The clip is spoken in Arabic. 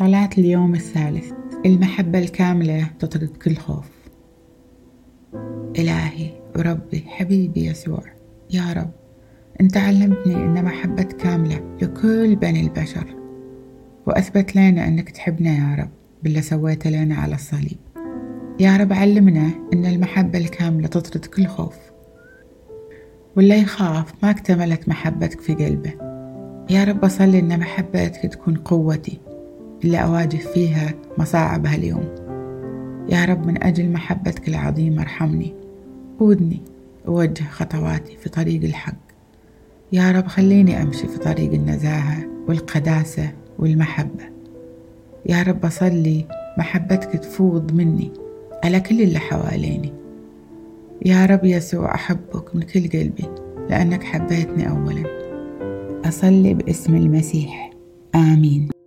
صلاة اليوم الثالث. المحبة الكاملة تطرد كل خوف. إلهي وربي حبيبي يسوع يا رب أنت علمتني أن محبة كاملة لكل بني البشر وأثبت لنا أنك تحبنا يا رب باللي سويته لنا على الصليب. يا رب علمنا أن المحبة الكاملة تطرد كل خوف. واللي يخاف ما اكتملت محبتك في قلبه. يا رب أصلي أن محبتك تكون قوتي. اللي أواجه فيها مصاعب هاليوم. يا رب من أجل محبتك العظيمة ارحمني. قودني ووجه خطواتي في طريق الحق. يا رب خليني أمشي في طريق النزاهة والقداسة والمحبة. يا رب أصلي محبتك تفوض مني على كل اللي حواليني. يا رب يسوع أحبك من كل قلبي لأنك حبيتني أولا. أصلي باسم المسيح. آمين.